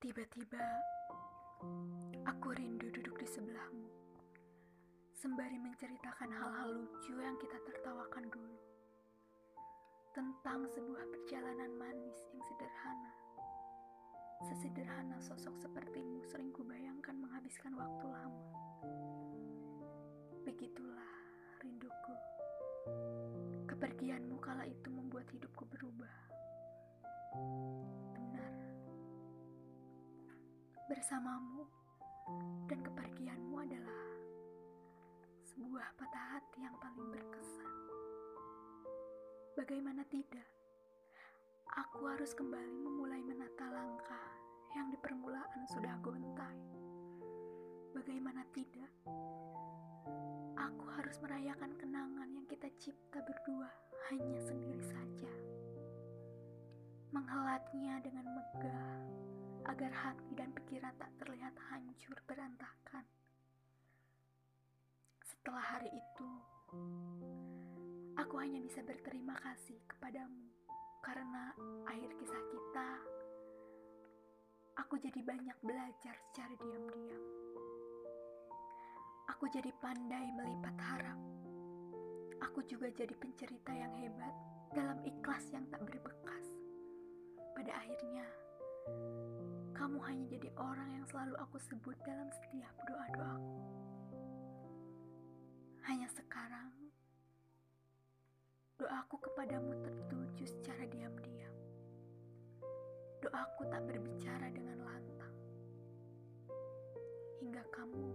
Tiba-tiba, aku rindu duduk di sebelahmu, sembari menceritakan hal-hal lucu yang kita tertawakan dulu. Tentang sebuah perjalanan manis yang sederhana. Sesederhana sosok sepertimu sering kubayangkan menghabiskan waktu lama. Begitulah rinduku. Kepergianmu kala itu membuat Bersamamu dan kepergianmu adalah sebuah patah hati yang paling berkesan. Bagaimana tidak? Aku harus kembali memulai menata langkah yang di permulaan sudah gontai. Bagaimana tidak? Aku harus merayakan kenangan yang kita cipta berdua hanya sendiri saja. Menghelatnya dengan megah agar hati dan pikiran tak terlihat hancur berantakan. Setelah hari itu, aku hanya bisa berterima kasih kepadamu karena akhir kisah kita, aku jadi banyak belajar secara diam-diam. Aku jadi pandai melipat harap. Aku juga jadi pencerita yang hebat dalam ikhlas yang tak berbekas. Pada akhirnya, hanya jadi orang yang selalu aku sebut dalam setiap doa-doaku. Hanya sekarang, doaku kepadamu tertuju secara diam-diam. Doaku tak berbicara dengan lantang. Hingga kamu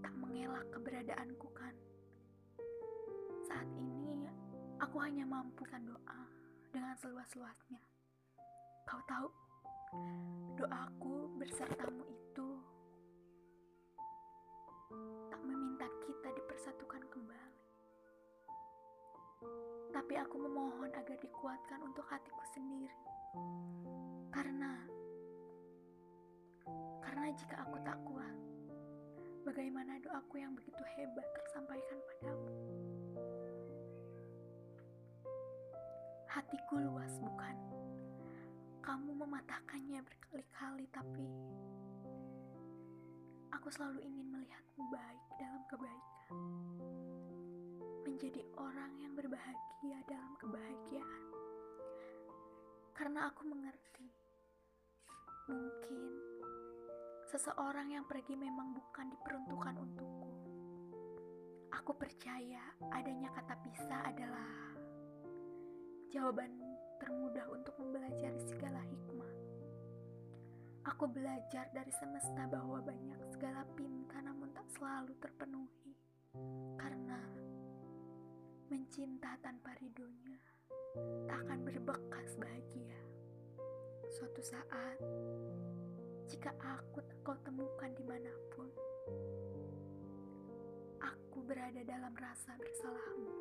tak mengelak keberadaanku kan. Saat ini aku hanya mampu kan doa dengan seluas-luasnya. Kau tahu, doaku bersertamu itu tak meminta kita dipersatukan kembali tapi aku memohon agar dikuatkan untuk hatiku sendiri. Karena karena jika aku tak kuat, bagaimana doaku yang begitu hebat tersampaikan padamu? Hatiku luas bukan? Kamu mematahkannya berkali-kali tapi aku selalu ingin melihatmu baik dalam kebaikan menjadi orang yang berbahagia dalam kebahagiaan. Karena aku mengerti, mungkin seseorang yang pergi memang bukan diperuntukkan untukku. Aku percaya adanya kata pisah adalah jawaban termudah untuk mempelajari segala hikmah. Aku belajar dari semesta bahwa banyak segala pinta namun tak selalu terpenuhi. Karena Mencinta tanpa ridhonya tak akan berbekas bahagia. Suatu saat, jika aku tak kau temukan di mana pun, aku berada dalam rasa bersalahmu.